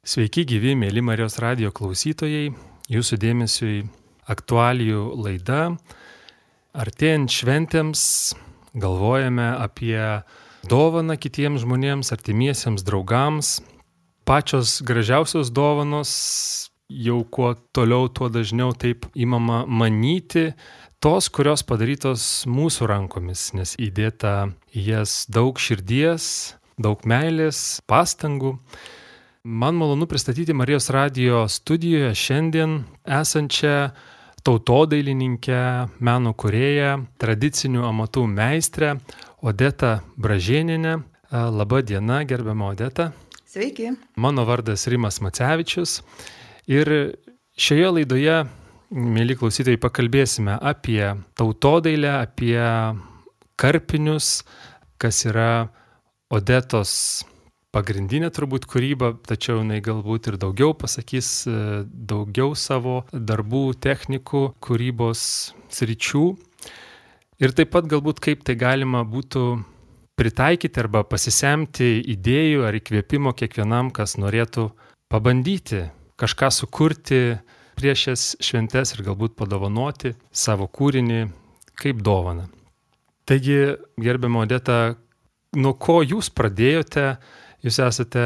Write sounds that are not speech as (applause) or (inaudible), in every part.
Sveiki gyvi, mėly Marijos radio klausytojai. Jūsų dėmesiui aktualijų laida. Artėjant šventėms galvojame apie dovaną kitiems žmonėms, artimiesiems draugams. Pačios gražiausios dovanos jau kuo toliau, tuo dažniau taip įmama manyti, tos, kurios padarytos mūsų rankomis, nes įdėta į jas daug širdies, daug meilės, pastangų. Man malonu pristatyti Marijos radio studijoje šiandien esančią tautodailininkę, meno kurėją, tradicinių amatų meistrę Odetą Bražieninę. Labą dieną, gerbiama Odeta. Sveiki. Mano vardas Rimas Macevičius. Ir šioje laidoje, mėly klausytojai, pakalbėsime apie tautodailę, apie karpinius, kas yra Odetos pagrindinė turbūt kūryba, tačiau jinai galbūt ir daugiau pasakys, daugiau savo darbų, technikų, kūrybos sričių. Ir taip pat galbūt kaip tai galima būtų pritaikyti arba pasisemti idėjų ar įkvėpimo kiekvienam, kas norėtų pabandyti kažką sukurti prieš šias šventes ir galbūt padovanoti savo kūrinį kaip dovaną. Taigi, gerbiamo Odeta, nuo ko jūs pradėjote? Jūs esate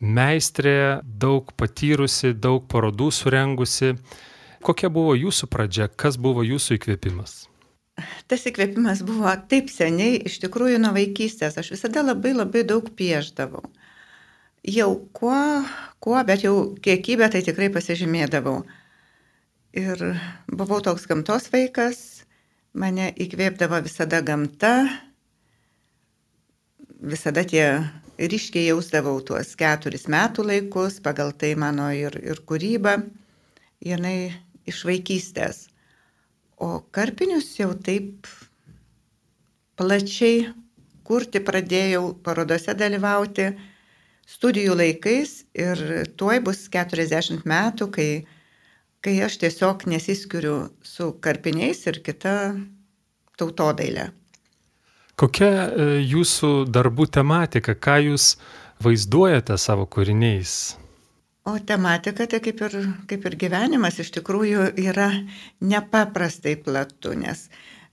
meistrė, daug patyrusi, daug parodų surengusi. Kokia buvo jūsų pradžia, kas buvo jūsų įkvėpimas? Tas įkvėpimas buvo taip seniai, iš tikrųjų nuo vaikystės. Aš visada labai labai daug pieždavau jau kuo, kuo, bet jau kiekybę tai tikrai pasižymėdavau. Ir buvau toks gamtos vaikas, mane įkvėpdavo visada gamta, visada tie ryškiai jausdavau tuos keturis metų laikus, pagal tai mano ir, ir kūryba, jinai iš vaikystės. O karpinius jau taip plačiai kurti pradėjau, parodose dalyvauti studijų laikais ir tuoj bus 40 metų, kai, kai aš tiesiog nesiskiriu su karpiniais ir kita tautodailė. Kokia e, jūsų darbų tematika, ką jūs vaizduojate savo kūriniais? O tematika tai kaip ir, kaip ir gyvenimas iš tikrųjų yra nepaprastai platu, nes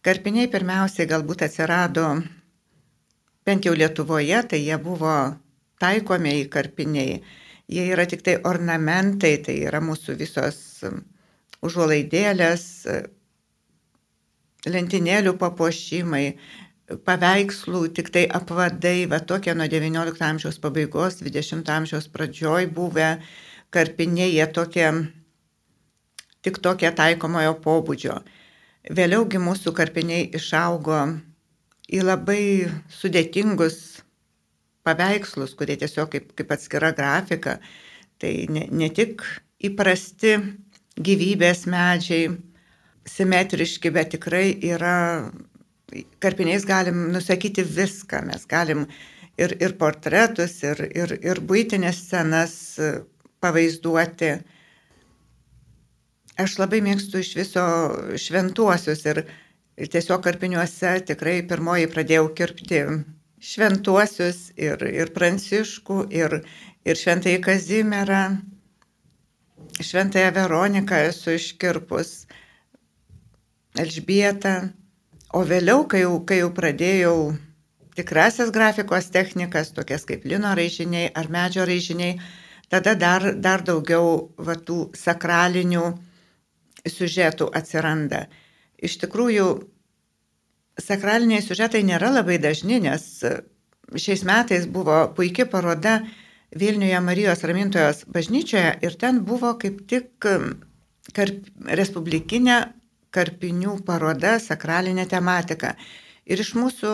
karpiniai pirmiausiai galbūt atsirado bent jau Lietuvoje, tai jie buvo taikomieji karpiniai. Jie yra tik tai ornamentai, tai yra mūsų visos užuolaidėlės, lentynėlių papuošimai, paveikslų, tik tai apvadai, va tokie nuo XIX amžiaus pabaigos, XX amžiaus pradžioj buvę karpiniai, jie tokie, tik tokie taikomojo pobūdžio. Vėliaugi mūsų karpiniai išaugo į labai sudėtingus paveikslus, kurie tiesiog kaip, kaip atskira grafika. Tai ne, ne tik įprasti gyvybės medžiai, simetriški, bet tikrai yra, karpiniais galim nusakyti viską, mes galim ir, ir portretus, ir, ir, ir būtinės scenas pavaizduoti. Aš labai mėgstu iš viso šventuosius ir, ir tiesiog karpiniuose tikrai pirmoji pradėjau kirpti šventuosius ir, ir Pranciškų, ir, ir Šventąjį Kazimierą, Šventąją Veroniką esu iškirpus, Elžbietą, o vėliau, kai jau, kai jau pradėjau tikrasias grafikos technikas, tokias kaip lino raižiniai ar medžio raižiniai, tada dar, dar daugiau va, tų sakralinių siužetų atsiranda. Iš tikrųjų, sakraliniai siužetai nėra labai dažni, nes šiais metais buvo puikia paroda Vilniuje Marijos Ramintojos bažnyčioje ir ten buvo kaip tik karp, respublikinė karpinių paroda sakralinė tematika. Ir iš mūsų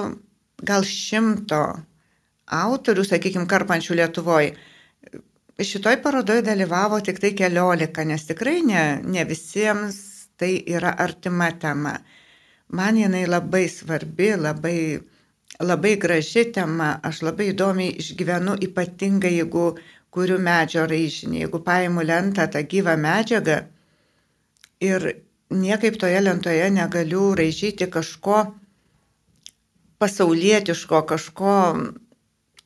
gal šimto autorių, sakykime, karpančių Lietuvoje, šitoj parodoje dalyvavo tik tai keliolika, nes tikrai ne, ne visiems tai yra artima tema. Man jinai labai svarbi, labai, labai graži tema, aš labai įdomiai išgyvenu, ypatingai jeigu kuriu medžio raižinį, jeigu paimu lentą tą gyvą medžiagą ir niekaip toje lentoje negaliu raižyti kažko pasaulietiško, kažko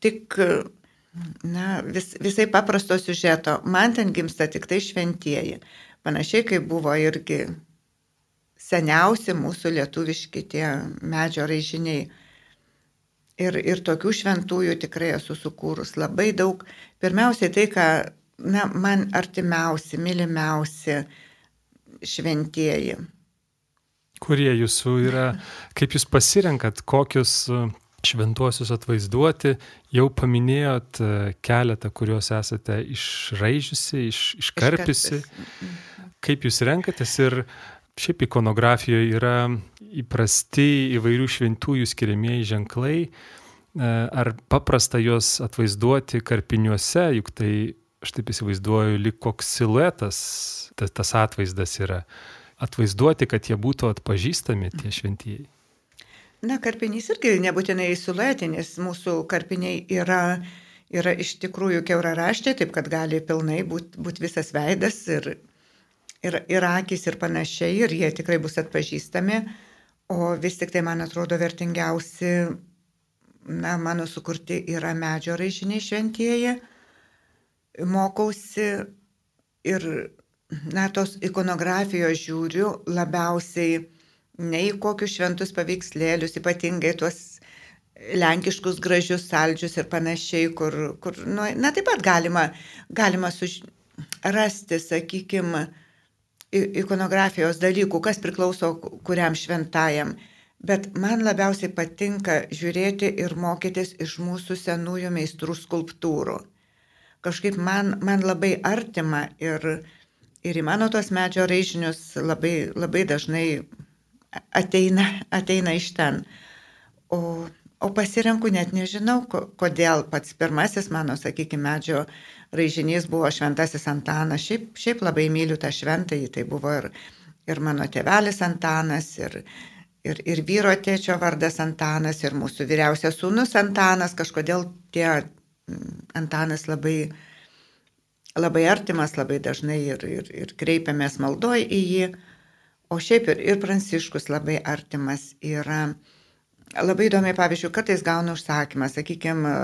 tik na, vis, visai paprasto siužeto. Man ten gimsta tik tai šventieji. Panašiai kaip buvo irgi seniausi mūsų lietuviški tie medžio raižiniai. Ir, ir tokių šventųjų tikrai esu sukūrus labai daug. Pirmiausiai tai, ką na, man artimiausi, mylimiausi šventieji. Kurie jūsų yra, kaip jūs pasirenkat, kokius šventuosius atvaizduoti, jau paminėjot e, keletą, kuriuos esate išraižiusi, iš, iškarpisi. Kaip jūs renkatės ir šiaip ikonografijoje yra įprasti įvairių šventųjų skiriamieji ženklai, e, ar paprasta juos atvaizduoti karpiniuose, juk tai, aš taip įsivaizduoju, lik koks siluetas tas, tas atvaizdas yra. Atvaizduoti, kad jie būtų atpažįstami tie šventieji. Na, karpinys irgi nebūtinai siluetinis, mūsų karpiniai yra, yra iš tikrųjų keuraraštė, taip kad gali pilnai būti būt visas veidas ir, ir, ir akis ir panašiai, ir jie tikrai bus atpažįstami, o vis tik tai, man atrodo, vertingiausi, na, mano sukurti yra medžio raižiniai šventieji, mokausi ir, na, tos ikonografijos žiūriu labiausiai ne į kokius šventus paveikslėlius, ypatingai tuos lenkiškus gražius saldžius ir panašiai, kur, kur nu, na taip pat galima, galima suž... rasti, sakykime, ikonografijos dalykų, kas priklauso kuriam šventajam. Bet man labiausiai patinka žiūrėti ir mokytis iš mūsų senųjų meistrų skulptūrų. Kažkaip man, man labai artima ir, ir į mano tos medžio raižinius labai, labai dažnai ateina, ateina iš ten. O, o pasirenku net nežinau, kodėl pats pirmasis mano, sakykime, medžio raižinys buvo Šventasis Antanas. Šiaip, šiaip labai myliu tą šventąjį, tai buvo ir, ir mano tėvelis Antanas, ir, ir, ir vyro tėčio vardas Antanas, ir mūsų vyriausias sūnus Antanas, kažkodėl tie Antanas labai, labai artimas, labai dažnai ir, ir, ir kreipiamės maldoj į jį. O šiaip ir, ir Pranciškus labai artimas yra. Labai įdomiai, pavyzdžiui, kartais gaunu užsakymą, sakykime,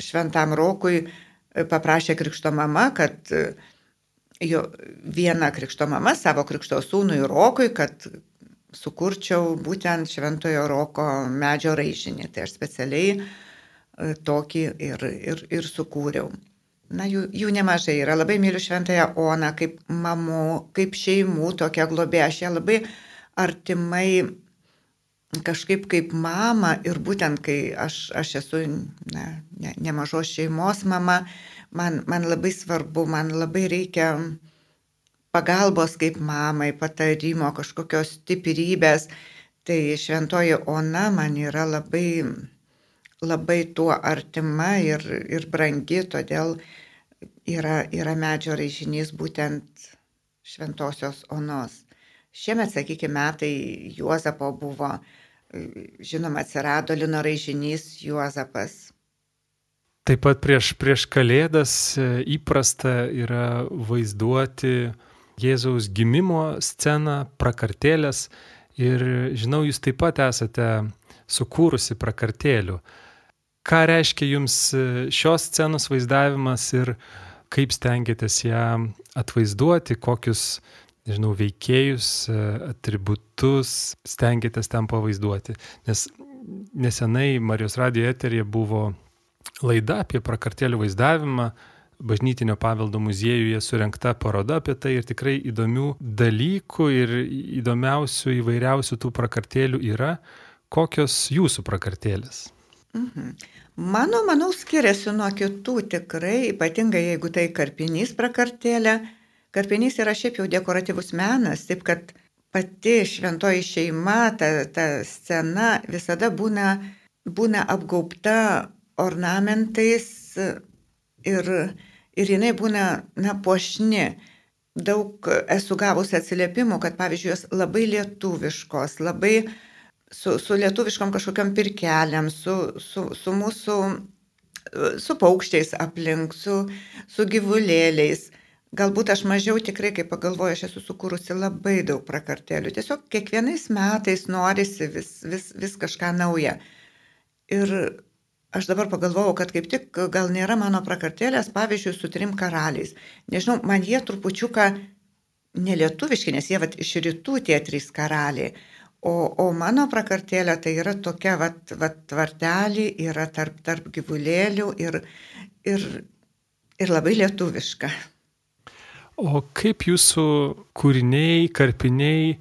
šventam Rokui paprašė krikšto mama, kad jo viena krikšto mama savo krikšto sūnui Rokui, kad sukurčiau būtent šventojo Roko medžio raižinį. Tai aš specialiai tokį ir, ir, ir sukūriau na, jų, jų nemažai yra. Labai myliu Šventąją Oną kaip mamų, kaip šeimų tokia globė. Aš ją labai artimai kažkaip kaip mama ir būtent kai aš, aš esu na, ne, nemažos šeimos mama, man, man labai svarbu, man labai reikia pagalbos kaip mamai, patarimo, kažkokios stiprybės. Tai šventoji Ona man yra labai labai tuo artima ir, ir brangi, todėl yra, yra medžio raižinys būtent šventosios onos. Šiemet, sakykime, metai Juozapo buvo, žinoma, atsirado lino raižinys Juozapas. Taip pat prieš, prieš Kalėdas e, įprasta yra vaizduoti Jėzaus gimimo sceną, prakartėlės ir žinau, jūs taip pat esate sukūrusi prakartėlių. Ką reiškia jums e, šios scenos vaizdavimas ir kaip stengiatės ją atvaizduoti, kokius, nežinau, veikėjus, e, atributus stengiatės ten pavaizduoti. Nes nesenai Marijos radijo eterija buvo laida apie prakartėlių vaizdavimą, bažnytinio paveldo muziejuje surinkta paroda apie tai ir tikrai įdomių dalykų ir įdomiausių įvairiausių tų prakartėlių yra. Kokios jūsų prakartėlės? Mhm. Mano, manau, skiriasi nuo kitų tikrai, ypatingai jeigu tai karpinys prakartėlė. Karpinys yra šiaip jau dekoratyvus menas, taip kad pati šventoji šeima, ta, ta scena visada būna, būna apgaubta ornamentais ir, ir jinai būna, na, pošni. Daug esu gavusi atsiliepimų, kad, pavyzdžiui, jos labai lietuviškos, labai uh, su, su lietuviškom kažkokiam pirkeliam, su, su, su mūsų, su paukščiais aplink, su, su gyvulėliais. Galbūt aš mažiau tikrai, kai pagalvoju, aš esu sukūrusi labai daug prakartėlių. Tiesiog kiekvienais metais norisi vis, vis, vis kažką naują. Ir aš dabar pagalvojau, kad kaip tik gal nėra mano prakartėlės, pavyzdžiui, su trim karaliais. Nežinau, man jie trupučiuką nelietuviški, nes jie vat, iš rytų tie trys karaliai. O, o mano prakartėlė tai yra tokia, vat, vat, tvartelį yra tarp, tarp gyvulėlių ir, ir, ir labai lietuviška. O kaip jūsų kūriniai, karpiniai e,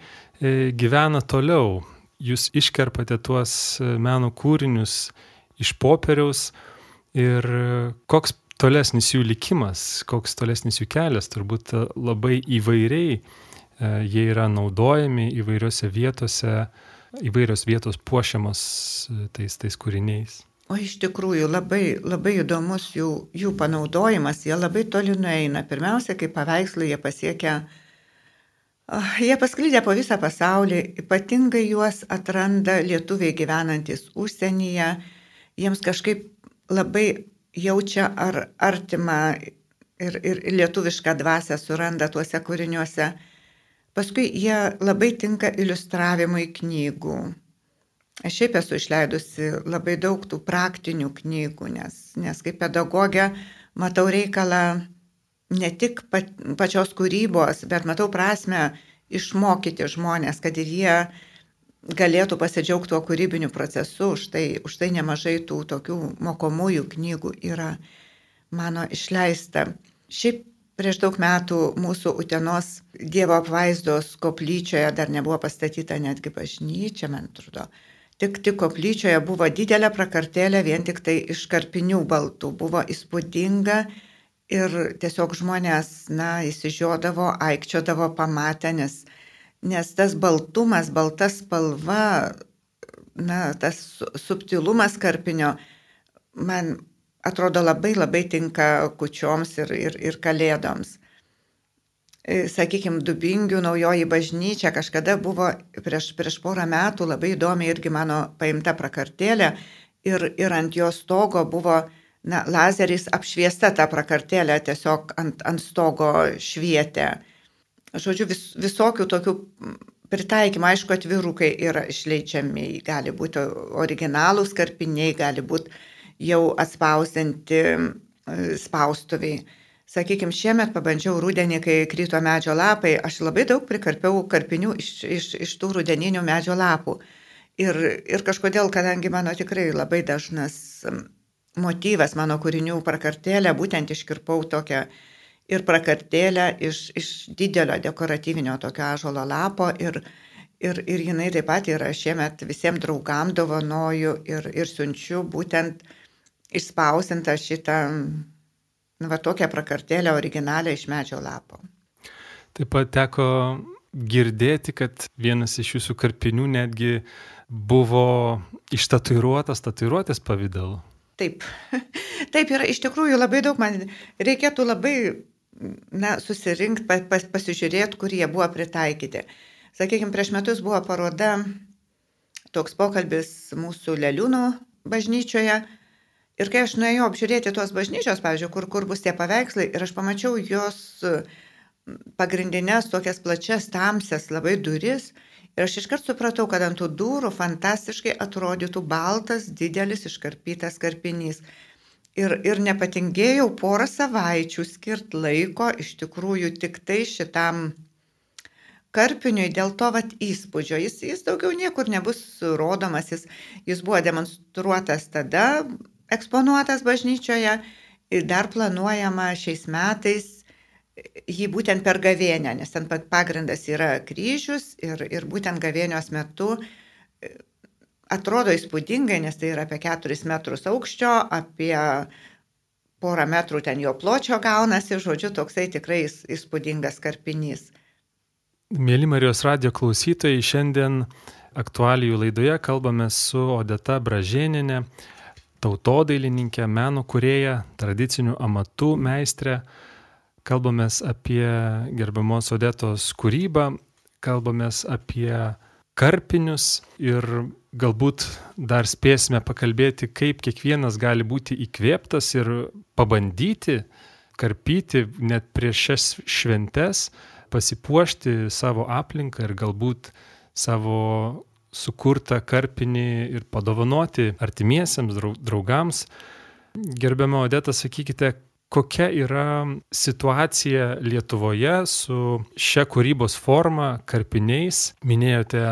gyvena toliau? Jūs iškerpate tuos e, meno kūrinius iš popieriaus ir koks tolesnis jų likimas, koks tolesnis jų kelias, turbūt e, labai įvairiai jie yra naudojami įvairiose vietose, įvairios vietos puošiamos e, tais, tais kūriniais. O iš tikrųjų labai, labai įdomus jų, jų panaudojimas, jie labai toli nueina. Pirmiausia, kai paveikslai jie pasiekia, jie pasklydė po visą pasaulį, ypatingai juos atranda lietuviai gyvenantis užsienyje, jiems kažkaip labai jaučia ar artimą ir, ir lietuvišką dvasę suranda tuose kūriniuose. Paskui jie labai tinka iliustravimui knygų. Aš šiaip esu išleidusi labai daug tų praktinių knygų, nes, nes kaip pedagogė matau reikalą ne tik pačios kūrybos, bet matau prasme išmokyti žmonės, kad ir jie galėtų pasidžiaugti tuo kūrybiniu procesu, už tai, už tai nemažai tų tokių mokomųjų knygų yra mano išleista. Šiaip prieš daug metų mūsų Utenos Dievo apvaizdos koplyčioje dar nebuvo pastatyta netgi bažnyčia, man atrodo. Tik, tik koplyčioje buvo didelė prakartėlė vien tik tai iš karpinių baltų. Buvo įspūdinga ir tiesiog žmonės, na, įsižiodavo, aikčiodavo pamatę, nes nes tas baltumas, balta spalva, na, tas subtilumas karpinio man atrodo labai labai tinka kučioms ir, ir, ir kalėdoms. E, Sakykime, Dubingių naujoji bažnyčia kažkada buvo prieš, prieš porą metų labai įdomi irgi mano paimta prakartėlė ir, ir ant jos stogo buvo na, lazeriais apšviesta ta prakartėlė, tiesiog ant, ant stogo švietė žodžiu, vis, visokių tokių pritaikymų, aišku, atvirukai yra išleidžiami, gali būti originalūs karpiniai, gali būti jau atspausinti e, spaustuviai. Sakykime, šiemet pabandžiau rudenį, kai kryto medžio lapai, aš labai daug prikarpiau karpinių iš, iš, iš tų rudeninių medžio lapų. Ir, ir kažkodėl, kadangi mano tikrai labai dažnas motyvas mano kūrinių prakartėlė, būtent iškirpau tokią uh, ir prakartėlę iš, iš didelio dekoratyvinio tokio ažolo lapo ir, ir, ir jinai taip pat yra šiemet visiems draugam dovanoju ir, ir siunčiu būtent išspausintą šitą, nu, va tokią prakartėlę originalią iš medžio lapo. Taip pat teko girdėti, kad vienas iš jūsų karpinių netgi buvo ištatuiruotas tatuiruotės pavydalu. Taip, (laughs) taip yra iš tikrųjų labai daug, man reikėtų labai na, susirinkti, pas, pasižiūrėti, kur jie buvo pritaikyti. Sakykime, prieš metus buvo paroda, toks pokalbis mūsų Leliūnų bažnyčioje. Ir kai aš nuėjau apžiūrėti tos bažnyčios, pavyzdžiui, kur, kur bus tie paveikslai, ir aš pamačiau jos pagrindinės tokias plačias tamsias labai duris. Ir aš iškart supratau, kad ant tų durų fantastiškai atrodytų baltas, didelis iškarpytas karpinys. Ir, ir nepatingėjau porą savaičių skirti laiko iš tikrųjų tik tai šitam karpiniui dėl to vat įspūdžio. Jis, jis daugiau niekur nebus rodomas, jis, jis buvo demonstruotas tada, eksponuotas bažnyčioje ir dar planuojama šiais metais jį būtent per gavėnę, nes ten pagrindas yra kryžius ir, ir būtent gavėnios metu atrodo įspūdingai, nes tai yra apie 4 metrus aukščio, apie porą metrų ten jo pločio gaunasi, žodžiu, toksai tikrai įspūdingas karpinys. Mėly Marijos radio klausytojai, šiandien aktualijų laidoje kalbame su Odeta Bražėninė, tautodailininkė, meno kurėja, tradicinių amatų meistrė. Kalbamės apie gerbiamos Odetos kūrybą, kalbamės apie karpinius ir galbūt dar spėsime pakalbėti, kaip kiekvienas gali būti įkvėptas ir pabandyti karpyti net prieš šias šventes, pasipuošti savo aplinką ir galbūt savo sukurtą karpinį ir padovanoti artimiesiems, draugams. Gerbiamo Odeta, sakykite, kokia yra situacija Lietuvoje su šia kūrybos forma, karpiniais. Minėjote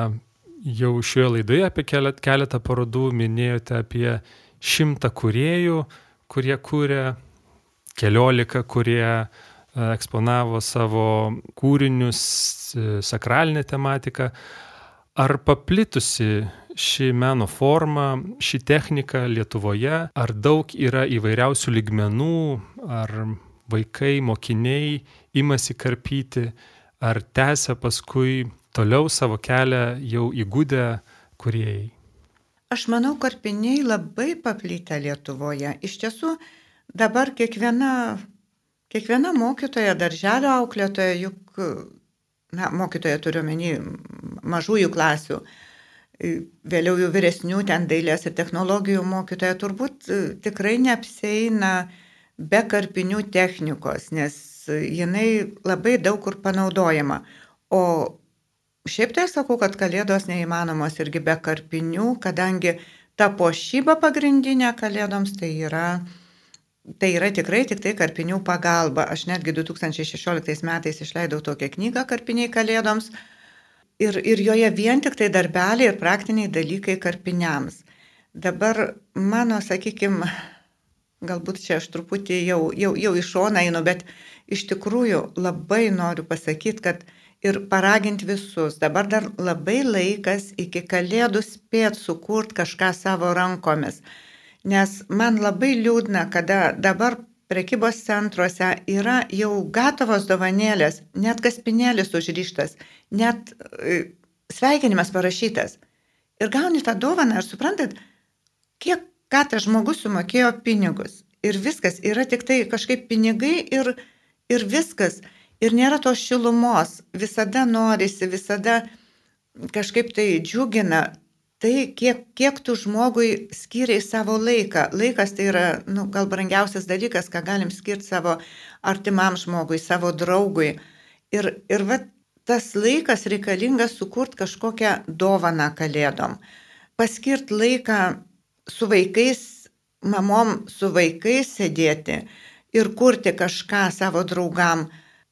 jau šioje laidoje apie keletą parodų, minėjote apie šimtą kuriejų, kurie kūrė, keliolika, kurie e, eksponavo savo kūrinius, e, sakralinę tematiką. Ar paplitusi ši meno forma, ši technika Lietuvoje, ar daug yra įvairiausių ligmenų, ar vaikai, mokiniai imasi karpyti, ar tęsia paskui toliau savo kelią jau įgūdę kuriejai? Aš manau, karpiniai labai paplitę Lietuvoje. Iš tiesų, dabar kiekviena, kiekviena mokytoja, darželio auklėtoja, juk na, mokytoja turiu menį mažųjų klasių, vėliau jau vyresnių ten dailės ir technologijų mokytoja, turbūt e, tikrai neapseina be karpinių technikos, nes jinai labai daug kur panaudojama. O šiaip tai sakau, kad kalėdos neįmanomos irgi be karpinių, kadangi ta pošyba pagrindinė kalėdoms tai yra Tai yra tikrai tik tai karpinių pagalba. Aš netgi 2016 metais išleidau tokią knygą Karpiniai kalėdoms ir, ir joje vien tik tai darbeliai ir praktiniai dalykai karpiniams. Dabar mano, sakykime, galbūt čia aš truputį jau, jau, jau iš šoną einu, bet iš tikrųjų labai noriu pasakyti, kad ir paraginti visus. Dabar dar labai laikas iki kalėdų spėt sukurti kažką savo rankomis. Nes man labai liūdna, kada dabar prekybos centruose yra jau gatavos dovanėlės, net kaspinėlis užryštas, net e, sveikinimas parašytas. Ir gauni tą dovaną ir suprantat, kiek ką tas žmogus sumokėjo pinigus. Ir viskas yra tik tai kažkaip pinigai ir, ir viskas. Ir nėra tos šilumos. Visada norisi, visada kažkaip tai džiugina tai, kiek, kiek tu žmogui skiriai savo laiką. Laikas tai yra, nu, gal brangiausias dalykas, ką galim skirti savo artimam žmogui, savo draugui. Ir, ir va, tas laikas reikalingas sukurti kažkokią dovaną kalėdom. Paskirt laiką su vaikais, mamom su vaikais sėdėti ir kurti kažką savo draugam,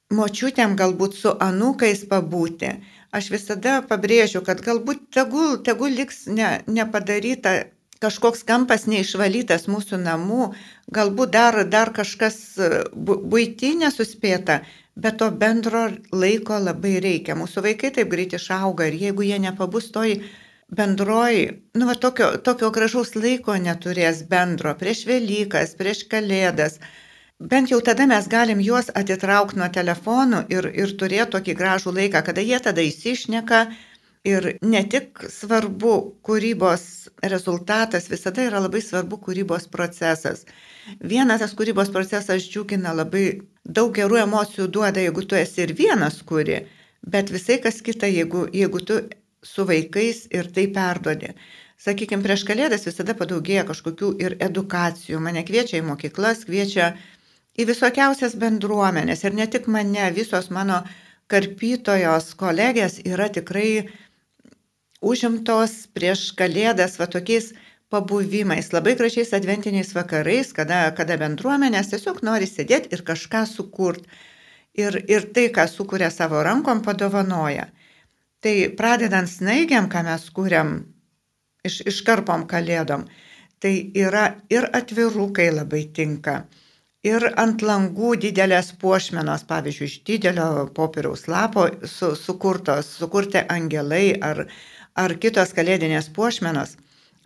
močiutėm galbūt su anūkais pabūti aš visada pabrėžiu, kad galbūt tegul, tegul liks ne, nepadaryta kažkoks kampas neišvalytas mūsų namų, galbūt dar, dar kažkas e, būti nesuspėta, bet to bendro laiko labai reikia. Mūsų vaikai taip greit išauga ir jeigu jie nepabus toj bendroji, nu, va, tokio, tokio gražaus laiko neturės bendro prieš Velykas, prieš Kalėdas, bent jau tada mes galim juos atitraukti nuo telefonų ir, ir turėti tokį gražų laiką, kada jie tada įsišneka. Ir ne tik svarbu kūrybos rezultatas, visada yra labai svarbu kūrybos procesas. Vienas tas kūrybos procesas džiugina labai daug gerų emocijų duoda, jeigu tu esi ir vienas kuri, bet visai kas kita, jeigu, jeigu tu su vaikais ir tai perduodi. Sakykime, prieš kalėdas visada padaugėja kažkokių ir edukacijų. Mane kviečia į mokyklas, kviečia į visokiausias bendruomenės ir ne tik mane, visos mano karpytojos kolegės yra tikrai užimtos prieš kalėdas va tokiais pabuvimais, labai gražiais adventiniais vakarais, kada, kada bendruomenės tiesiog nori sėdėti ir kažką sukurti. Ir, ir tai, ką sukuria savo rankom, padovanoja. Tai pradedant snaigiam, ką mes kūriam iš, iškarpom kalėdom, tai yra ir atvirukai labai tinka ir ant langų didelės puošmenos, pavyzdžiui, iš didelio popieriaus lapo su, sukurtos, sukurti angelai ar, ar kitos kalėdinės puošmenos.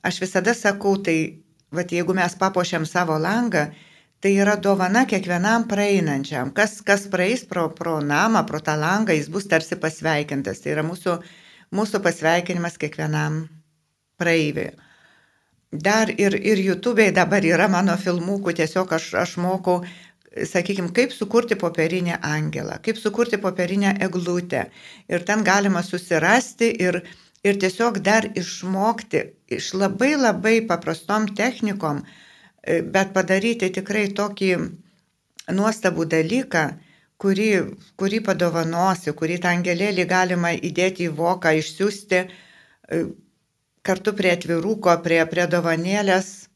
Aš visada sakau, tai, vad jeigu mes papuošiam savo langą, tai yra dovana kiekvienam praeinančiam. Kas, kas praeis pro, pro namą, pro tą langą, jis bus tarsi pasveikintas. Tai yra mūsų, mūsų pasveikinimas kiekvienam praeiviui. Dar ir, ir YouTube'ai dabar yra mano filmukų, tiesiog aš, aš mokau, sakykime, kaip sukurti popierinę angelą, kaip sukurti popierinę eglutę. Ir ten galima susirasti ir, ir tiesiog dar išmokti iš labai labai paprastom technikom, e, bet padaryti tikrai tokį nuostabų dalyką, kurį, kurį padovanosi, kurį tą angelėlį galima įdėti į voką, išsiųsti e, kartu prie atviruko, prie, prie dovanėlės,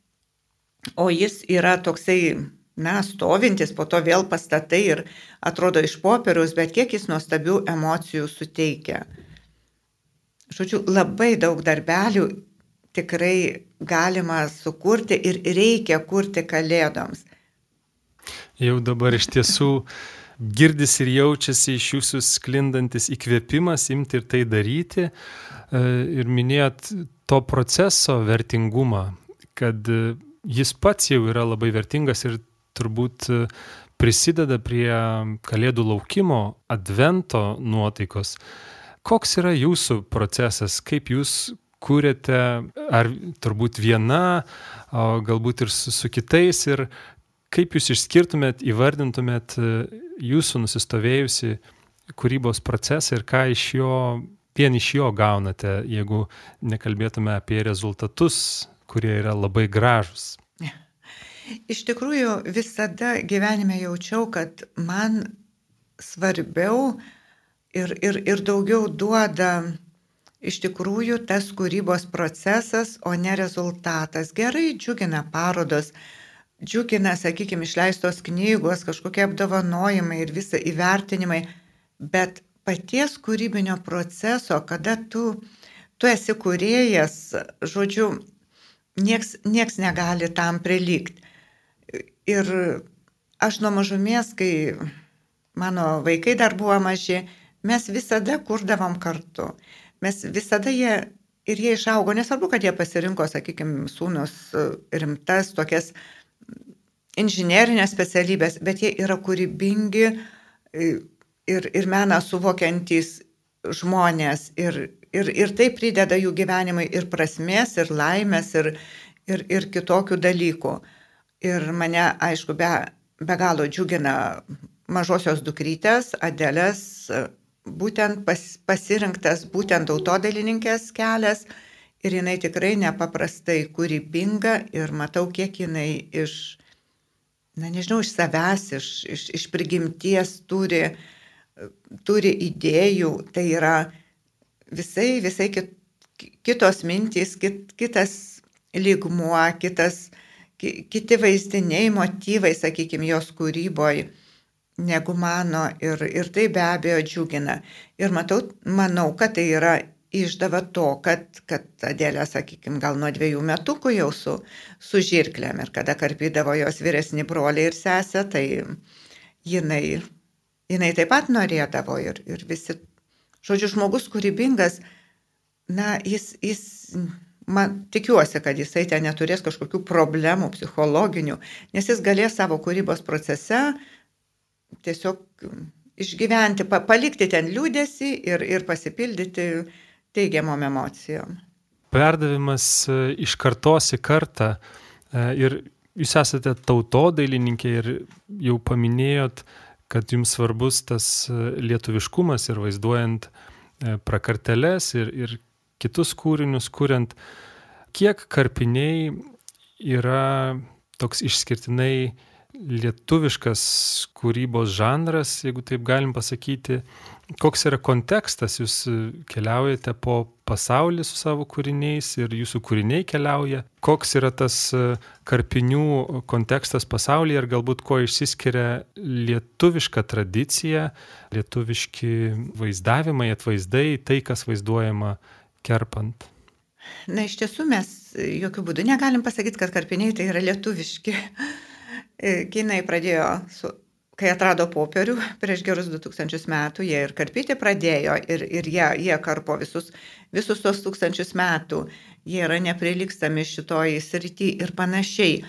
o jis yra toksai, na, stovintis, po to vėl pastatai ir atrodo iš popieriaus, bet kiek jis nuostabių emocijų suteikia. Žodžiu, labai daug darbelių tikrai galima sukurti ir reikia kurti kalėdoms. Jau dabar iš tiesų girdis ir jaučiasi iš jūsų sklindantis įkvėpimas imti ir tai daryti. E, ir minėjot to proceso vertingumą, kad jis pats jau yra labai vertingas ir turbūt prisideda prie kalėdų laukimo, advento nuotaikos. Koks yra jūsų procesas, kaip jūs kūrėte, ar turbūt viena, galbūt ir su, su kitais, ir kaip jūs išskirtumėt, įvardintumėt e, jūsų nusistovėjusi kūrybos procesą ir ką iš jo, vien iš jo gaunate, jeigu nekalbėtume apie rezultatus, kurie yra labai gražus. Iš tikrųjų, visada gyvenime jaučiau, kad man svarbiau ir, ir, ir daugiau duoda iš tikrųjų tas kūrybos procesas, o ne rezultatas. Gerai džiugina parodos, džiugina, sakykime, išleistos knygos, kažkokie apdovanojimai ir visa įvertinimai, bet paties kūrybinio proceso, kada tu, tu esi kūrėjas, žodžiu, nieks, nieks negali tam prilygti. Ir aš nuo mažumės, kai mano vaikai dar buvo maži, mes visada kurdavom kartu mes visada jie ir jie išaugo, nesvarbu, kad jie pasirinko, sakykime, sūnus rimtas tokias inžinerinės specialybės, bet jie yra kūrybingi e, ir, ir meną suvokiantys žmonės ir, ir, ir tai prideda jų gyvenimai ir prasmės, ir laimės, ir, ir, ir kitokių dalykų. Ir mane, aišku, be, be galo džiugina mažosios dukrytės, Adelės būtent pas, pasirinktas būtent autodailininkės kelias ir jinai tikrai nepaprastai kūrybinga ir matau, kiek jinai iš, na nežinau, iš savęs, iš, iš, iš prigimties turi, turi idėjų, tai yra visai, visai kit, kitos mintys, kit, kitas lygmuo, kitas, kiti vaizdiniai, motyvai, sakykime, jos kūryboje negu mano ir, ir tai be abejo džiugina. Ir matau, manau, kad tai yra išdava to, kad, kad Adėlė, sakykime, gal nuo dviejų metukų jau su, su žirklėm ir kada karpydavo jos vyresni broliai ir sesė, tai jinai, jinai taip pat norėdavo ir, ir visi, žodžiu, žmogus kūrybingas, na, jis, jis man tikiuosi, kad jisai ten neturės kažkokių problemų psichologinių, nes jis galės savo kūrybos procese tiesiog išgyventi, pa, palikti ten liūdėsi ir, ir pasipildyti teigiamom emocijom. Perdavimas e, iš kartos į kartą e, ir jūs esate tautodailininkė ir jau paminėjot, kad jums svarbus tas e, lietuviškumas ir vaizduojant prakarteles ir, ir kitus kūrinius, kuriant, kiek karpiniai yra toks išskirtinai lietuviškas kūrybos žanras, jeigu taip galim pasakyti. Koks yra kontekstas, jūs keliaujate po pasaulį su savo kūriniais ir jūsų kūriniai keliauja. Koks yra tas karpinių kontekstas pasaulyje ir galbūt kuo išsiskiria lietuviška tradicija, lietuviški vaizdavimai, atvaizdai, tai, kas vaizduojama kerpant. Na, iš tiesų mes jokių būdų negalim pasakyti, kad karpiniai tai yra lietuviški. E, kinai pradėjo, su, kai atrado popierių (laughs) prieš gerus 2000 metų, jie ir karpyti pradėjo ir, ir jie, jie karpo visus, visus tos tūkstančius metų. Jie yra neprilykstami šitoj srity ir panašiai.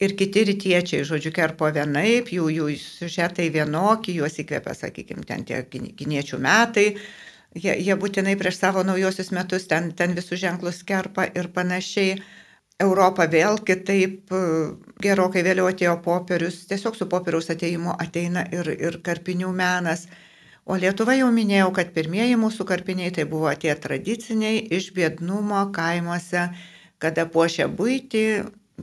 Ir kiti rytiečiai, žodžiu, kerpo vienaip, jų, jų siužetai vienokie, juos įkvėpia, sakykime, ten tie kiniečių metai. Jie, jie būtinai prieš savo naujosius metus ten, ten visus ženklus kerpa ir panašiai. Europa vėl kitaip, e, gerokai vėliau atėjo popierius, tiesiog su popieriaus ateimu ateina ir, ir karpinių menas. O Lietuva jau minėjau, kad pirmieji mūsų karpiniai tai buvo tie tradiciniai iš biednumo kaimuose, kada puošia būti,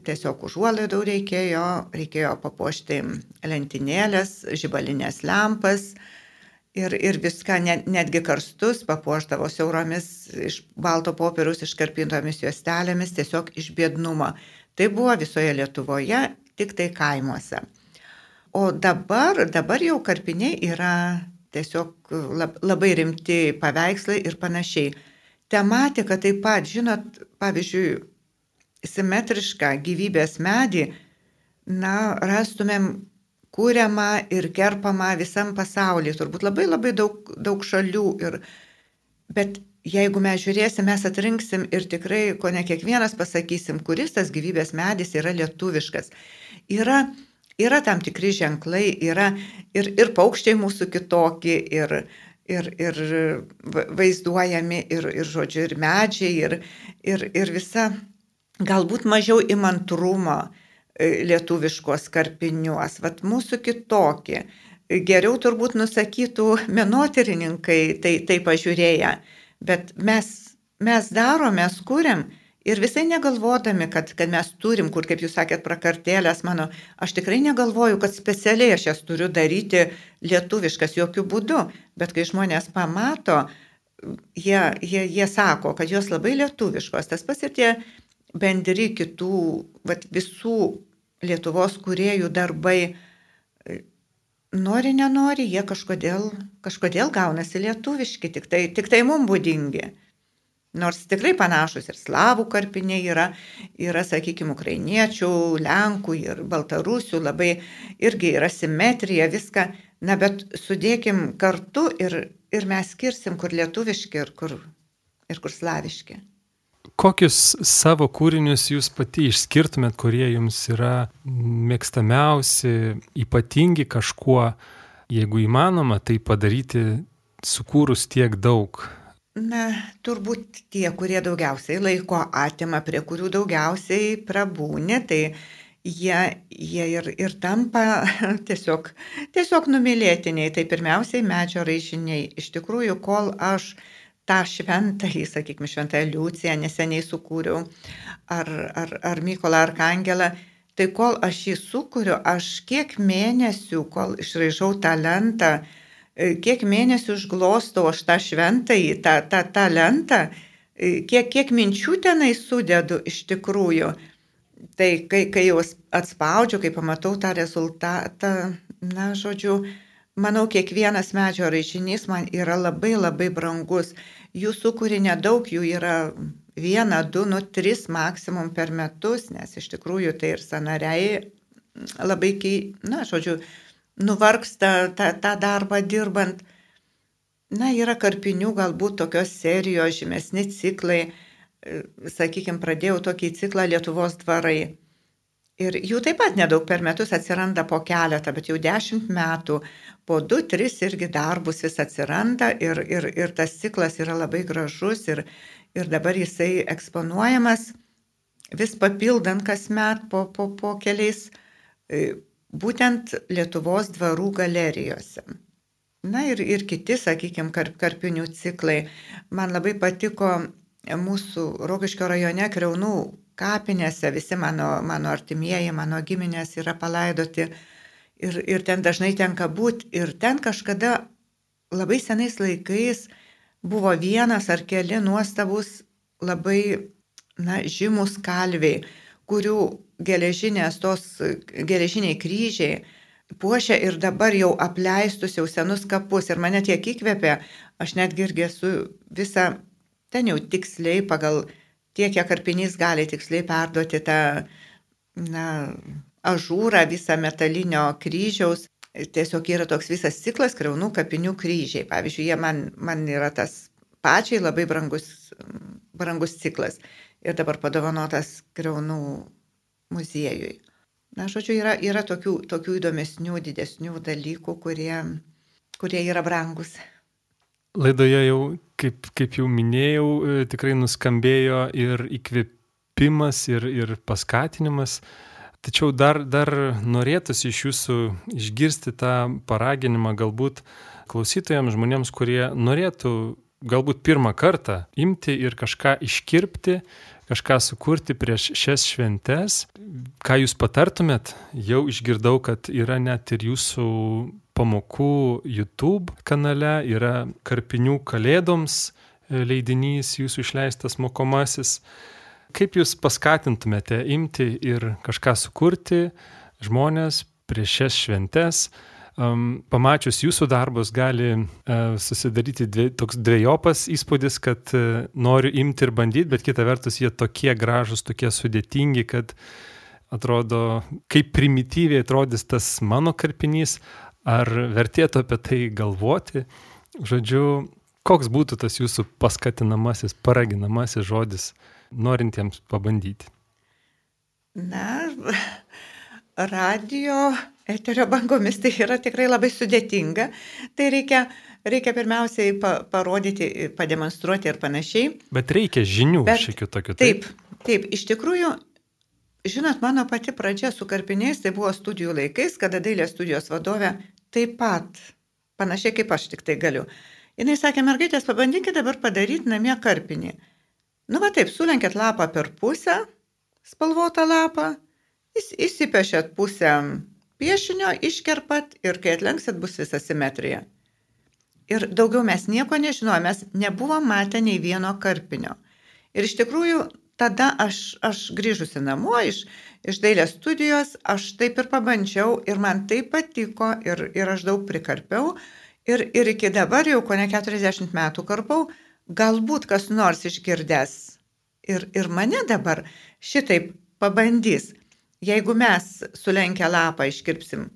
tiesiog užuolaidų reikėjo, reikėjo papuošti lentynėlės, žibalinės lempas ir, ir viską, net, netgi karstus papuoždavo siauromis iš balto popieriaus iškarpintomis juostelėmis tiesiog iš biednumo. Tai buvo visoje Lietuvoje, tik tai kaimuose. O dabar, dabar jau karpiniai yra tiesiog labai rimti paveikslai ir panašiai. Tematika taip pat, žinot, pavyzdžiui, simetrišką gyvybės medį, na, rastumėm kūriama ir kerpama visam pasaulyje, turbūt labai labai daug, daug šalių. Ir, bet jeigu mes žiūrėsim, mes atrinksim ir tikrai, ko ne kiekvienas pasakysim, kuris tas gyvybės medis yra lietuviškas. Yra, yra tam tikri ženklai, yra ir, ir paukščiai mūsų kitokie, ir, ir, ir vaizduojami, ir, ir žodžiu, ir medžiai, ir, ir, ir visa galbūt mažiau įmantrumo lietuviškos karpiniuos, vat mūsų kitokie. Geriau turbūt nusakytų menotyrininkai tai, tai pažiūrėję, bet mes, mes darom, mes kuriam. Ir visai negalvodami, kad, kad mes turim, kur, kaip jūs sakėt, prakartėlės mano, aš tikrai negalvoju, kad specialiai aš jas turiu daryti lietuviškas jokių būdų, bet kai žmonės pamato, jie, jie, jie sako, kad jos labai lietuviškos, tas pats ir tie bendri kitų, vat, visų Lietuvos kuriejų darbai, nori, nenori, jie kažkodėl, kažkodėl gaunasi lietuviški, tik tai, tik tai mums būdingi. Nors tikrai panašus ir slavų karpiniai yra, yra, sakykime, ukrainiečių, lenkų ir baltarusių, labai irgi yra simetrija, viską, na bet sudėkim kartu ir, ir mes skirsim, kur lietuviški ir kur, ir kur slaviški. Kokius savo kūrinius jūs pati išskirtumėt, kurie jums yra mėgstamiausi, ypatingi kažkuo, jeigu įmanoma, tai padaryti sukūrus tiek daug? Na, turbūt tie, kurie daugiausiai laiko atima, prie kurių daugiausiai prabūnė, tai jie, jie ir, ir tampa (laughs) tiesiog, tiesiog numylėtiniai. Tai pirmiausiai medžio raižiniai. Iš tikrųjų, kol aš tą šventąjį, sakykime, šventąją Liuciją neseniai sukūriau, ar, ar, ar Mykolą Arkangelą, tai kol aš jį sukūriu, aš kiek mėnesių, kol išraižau talentą, e, kiek mėnesių užglostau aš tą šventąjį, tą, tą talentą, e, kiek, kiek minčių tenai sudedu iš tikrųjų. Tai kai, kai jau atspaudžiu, kai pamatau tą rezultatą, na, žodžiu, Manau, kiekvienas medžio raižinys man yra labai labai brangus. Jų sukūri nedaug, jų yra vieną, du, nu, tris maksimum per metus, nes iš tikrųjų tai ir sanariai labai, na, žodžiu, nuvargsta tą, tą darbą dirbant. Na, yra karpinių galbūt tokios serijos, žymesni ciklai. Sakykime, pradėjau tokį ciklą Lietuvos dvarai. Ir jų taip pat nedaug per metus atsiranda po keletą, bet jau dešimt metų, po du, tris irgi darbus vis atsiranda ir, ir, ir tas ciklas yra labai gražus ir, ir dabar jisai eksponuojamas, vis papildant kasmet po, po, po keliais, e, būtent Lietuvos dvarų galerijose. Na ir, ir kiti, sakykime, karp, karpinių ciklai. Man labai patiko mūsų Rogiškio rajone Kreunų kapinėse visi mano, mano artimieji, mano giminės yra palaidoti ir, ir ten dažnai tenka būti. Ir ten kažkada labai senais laikais buvo vienas ar keli nuostabus labai na, žymus kalviai, kurių geležinės tos geležiniai kryžiai puošia ir dabar jau apleistus jau senus kapus. Ir mane tiek įkvėpė, aš netgi irgi esu visą ten jau tiksliai pagal tiek, kiek karpinys gali tiksliai perduoti tą na, ažūrą visą metalinio kryžiaus. Tiesiog yra toks visas ciklas kreunų kapinių kryžiai. Pavyzdžiui, jie man, man yra tas pačiai labai brangus, brangus ciklas ir dabar padovanotas kreunų muziejui. Na, žodžiu, yra, yra tokių, tokių įdomesnių, didesnių dalykų, kurie, kurie yra brangus. Laidoje jau, kaip, kaip jau minėjau, e, tikrai nuskambėjo ir įkvėpimas, ir, ir paskatinimas. Tačiau dar, dar norėtųsi iš jūsų išgirsti tą paraginimą galbūt klausytojams, žmonėms, kurie norėtų galbūt pirmą kartą imti ir kažką iškirpti, kažką sukurti prieš šias šventes. Ką jūs patartumėt? Jau išgirdau, kad yra net ir jūsų pamokų YouTube kanale, yra Karpinių kalėdoms e, leidinys jūsų išleistas mokomasis. Kaip jūs paskatintumėte imti ir kažką sukurti žmonės prieš šias šventes? Um, pamačius jūsų darbus gali uh, susidaryti dvie, toks dviejopas įspūdis, kad uh, noriu imti ir bandyti, bet kita vertus jie tokie gražus, tokie sudėtingi, kad atrodo, kaip primityviai atrodys tas mano karpinys, ar vertėtų apie tai galvoti. Žodžiu, koks būtų tas jūsų paskatinamasis, paraginamasis žodis norintiems pabandyti? Na, (laughs) radio eterio bangomis tai yra tikrai labai sudėtinga. Tai reikia, reikia pirmiausiai pa, parodyti, pademonstruoti ir panašiai. Bet reikia žinių šiokių tokių. Taip, taip, taip, iš tikrųjų, žinot, mano pati pradžia su karpiniais tai buvo studijų laikais, kada dailės studijos vadovė taip pat, panašiai kaip aš tik tai galiu. Jis sakė, mergaitės, pabandykite dabar padaryti namie karpinį. Nu va taip, sulenkėt lapą per pusę, spalvotą lapą, įsipešėt pusę piešinio, iškerpat ir kai atlenksit bus visa simetrija. Ir daugiau mes nieko nežinojome, mes nebuvom matę nei vieno karpinio. Ir iš tikrųjų tada aš, aš grįžusi namo iš, iš dailės studijos, aš taip ir pabandžiau ir man tai patiko ir, ir aš daug prikarpiau. Ir, ir iki dabar jau ko ne 40 metų karpau, galbūt kas nors išgirdęs ir, ir mane dabar šitaip pabandys. Jeigu mes sulenkę lapą iškirpsim,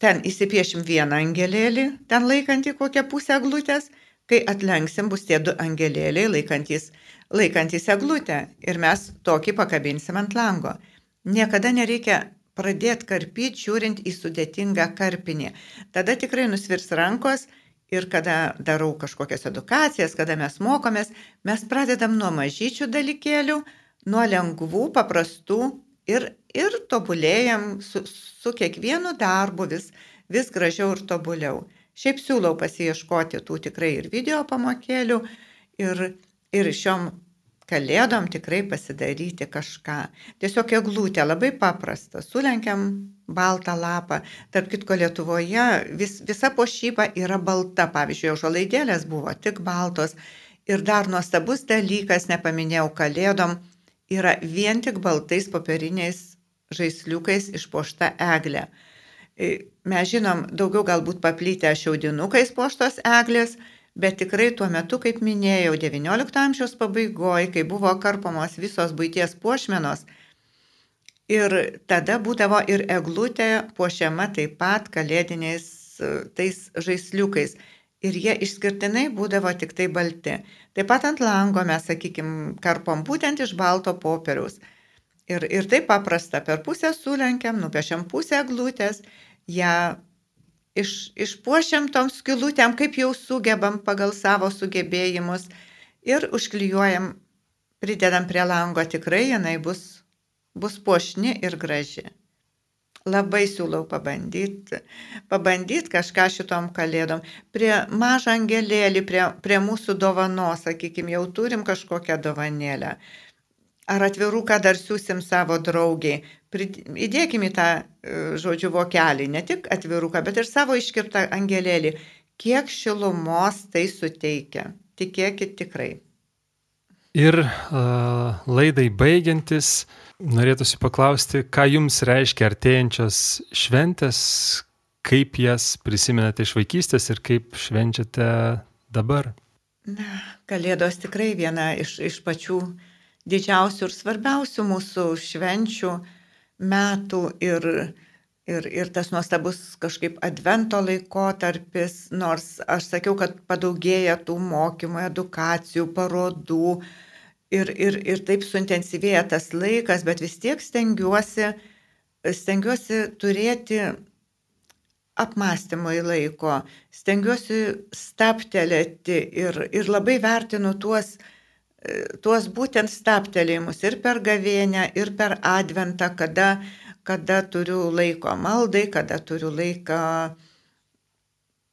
ten įsipiešim vieną angelėlį, ten laikantį kokią pusę glutės, kai atlenksim bus tie du angelėliai laikantys, laikantys eglutę ir mes tokį pakabinsim ant lango. Niekada nereikia pradėti karpyti, žiūrint į sudėtingą karpinį. Tada tikrai nusvirs rankos ir kada darau kažkokias edukacijas, kada mes mokomės, mes pradedam nuo mažyčių dalykėlių, nuo lengvų, paprastų ir, ir tobulėjam su, su kiekvienu darbu vis, vis gražiau ir tobuliau. Šiaip siūlau pasieškoti tų tikrai ir video pamokėlių ir, ir šiom kalėdom tikrai pasidaryti kažką. Tiesiog eglutė labai paprasta. Sulenkiam baltą lapą. Tarp kitko Lietuvoje vis, visa pošyba yra balta. Pavyzdžiui, žolaidėlės buvo tik baltos. Ir dar nuostabus dalykas, nepaminėjau kalėdom, yra vien tik baltais popieriniais žaisliukais išpošta eglė. E, mes žinom, daugiau galbūt paplytę šiaudinukais poštos eglės, bet tikrai tuo metu, kaip minėjau, XIX amžiaus pabaigoje, kai buvo karpomos visos būties puošmenos, ir tada būdavo ir eglutė puošiama taip pat kalėdiniais tais žaisliukais ir jie išskirtinai būdavo tik tai balti. Taip pat ant lango mes, sakykime, karpom būtent iš balto popieriaus. Ir, ir taip paprasta, per pusę sulenkiam, nupiešiam pusę glūtės, ją iš, išpuošiam tom skilutėm, kaip jau sugebam pagal savo sugebėjimus ir užklijuojam, pridedam prie lango, tikrai jinai bus, bus puošni ir graži. Labai siūlau pabandyti, pabandyti kažką šitom kalėdom. Prie mažą angelėlį, prie, prie mūsų dovanos, sakykime, jau turim kažkokią dovanėlę. Ar atviruką dar siūsim savo draugiai. Įdėkime į tą, e, žodžiu, vokelį, ne tik atviruką, bet ir savo iškirtą angelėlį. Kiek šilumos tai suteikia. Tikėkit tikrai. Ir uh, laidai baigiantis, norėtųsi paklausti, ką jums reiškia artėjančios šventės, kaip jas prisimenate iš vaikystės ir kaip švenčiate dabar? Na, Kalėdos tikrai viena iš, iš pačių didžiausių ir svarbiausių mūsų švenčių metų ir, ir, ir tas nuostabus kažkaip advento laikotarpis, nors aš sakiau, kad padaugėja tų mokymų, edukacijų, parodų, ir, ir, ir taip suintensyvėja tas laikas, bet vis tiek stengiuosi, stengiuosi turėti apmąstymui laiko, stengiuosi staptelėti ir, ir labai vertinu tuos, tuos būtent staptelėjimus ir per gavėnę, ir per adventą, kada, kada turiu laiko maldai, kada turiu laiką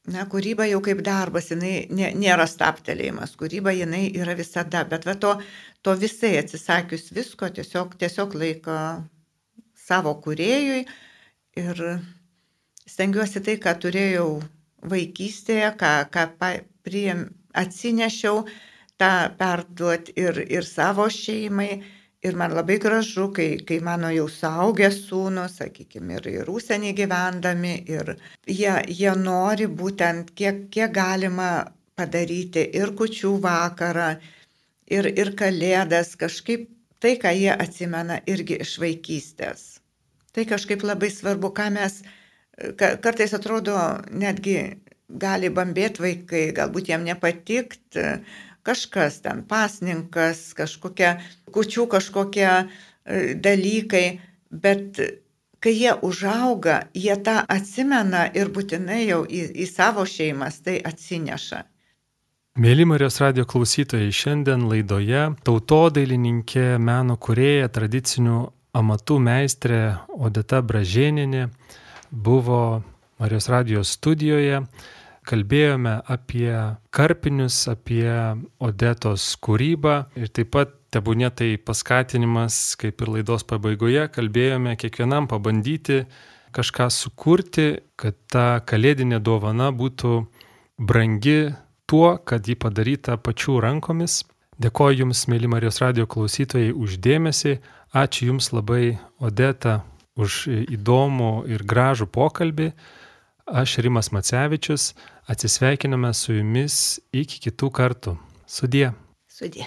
Na, kūryba jau kaip darbas, jinai nė, nėra staptelėjimas, kūryba jinai yra visada, bet va to, to visai atsisakius visko, tiesiog, tiesiog laiko savo kuriejui ir, stengiuosi tai, ką turėjau vaikystėje, ką, ką priėm, atsinešiau, tą perduoti ir, ir savo šeimai. Ir man labai gražu, kai, kai mano jau suaugęs sūnus, sakykime, ir, ir užsienį gyvendami, ir jie, jie nori būtent kiek, kiek galima padaryti ir kučių vakarą, ir, ir kalėdas, kažkaip tai, ką jie atsimena irgi iš vaikystės. Tai kažkaip labai svarbu, ką mes kartais atrodo netgi gali bambėti vaikai, galbūt jiem nepatikt, kažkas ten, pasninkas, kažkokia, kučių kažkokie e, dalykai, bet kai jie užauga, jie tą atsimena ir būtinai jau į, į savo šeimas tai atsineša. Mėly Marijos radio klausytojai, šiandien laidoje tautodailininkė, meno kurėja, tradicinių amatų meistrė Odeta Bražėninė buvo Marijos radijos studijoje kalbėjome apie karpinius, apie Odetos kūrybą ir taip pat tebūnė tai paskatinimas, kaip ir laidos pabaigoje, kalbėjome kiekvienam pabandyti kažką sukurti, kad ta kalėdinė dovana būtų brangi tuo, kad ji padaryta pačių rankomis. Dėkoju Jums, mėly Marijos radio klausytojai, uždėmesi. Ačiū Jums labai, Odeta, už įdomų ir gražų pokalbį. Aš Rimas Macevičius, atsisveikiname su jumis iki kitų kartų. Sudie. Sudie.